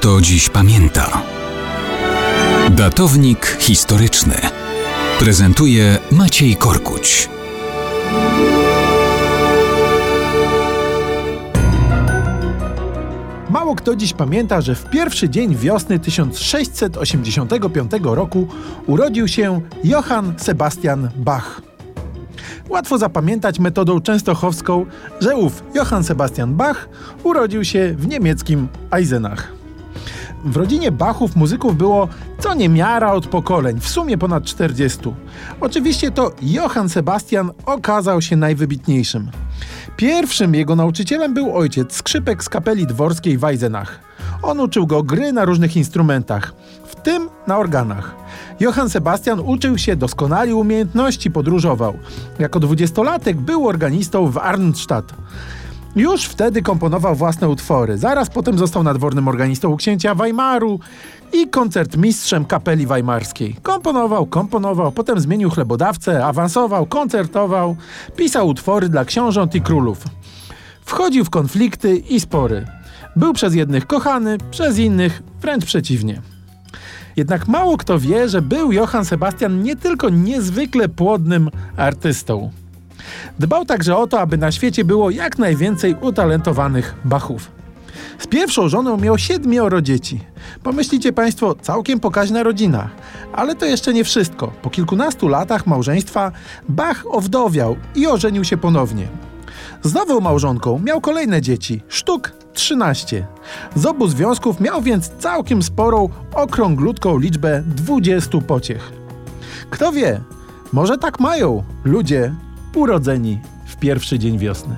kto dziś pamięta. Datownik historyczny prezentuje Maciej Korkuć. Mało kto dziś pamięta, że w pierwszy dzień wiosny 1685 roku urodził się Johann Sebastian Bach. Łatwo zapamiętać metodą częstochowską, że ów Johann Sebastian Bach urodził się w niemieckim Eisenach. W rodzinie Bachów muzyków było co niemiara od pokoleń, w sumie ponad 40. Oczywiście to Johann Sebastian okazał się najwybitniejszym. Pierwszym jego nauczycielem był ojciec, skrzypek z kapeli dworskiej w Eisenach. On uczył go gry na różnych instrumentach, w tym na organach. Johann Sebastian uczył się doskonali umiejętności, podróżował. Jako dwudziestolatek był organistą w Arnstadt. Już wtedy komponował własne utwory. Zaraz potem został nadwornym organistą u księcia Weimaru i koncertmistrzem kapeli weimarskiej. Komponował, komponował, potem zmienił chlebodawcę, awansował, koncertował, pisał utwory dla książąt i królów. Wchodził w konflikty i spory. Był przez jednych kochany, przez innych wręcz przeciwnie. Jednak mało kto wie, że był Johann Sebastian nie tylko niezwykle płodnym artystą. Dbał także o to, aby na świecie było jak najwięcej utalentowanych Bachów. Z pierwszą żoną miał siedmioro dzieci. Pomyślicie Państwo, całkiem pokaźna rodzina. Ale to jeszcze nie wszystko. Po kilkunastu latach małżeństwa Bach owdowiał i ożenił się ponownie. Z nową małżonką miał kolejne dzieci, sztuk 13. Z obu związków miał więc całkiem sporą, okrąglutką liczbę 20 pociech. Kto wie, może tak mają ludzie urodzeni w pierwszy dzień wiosny.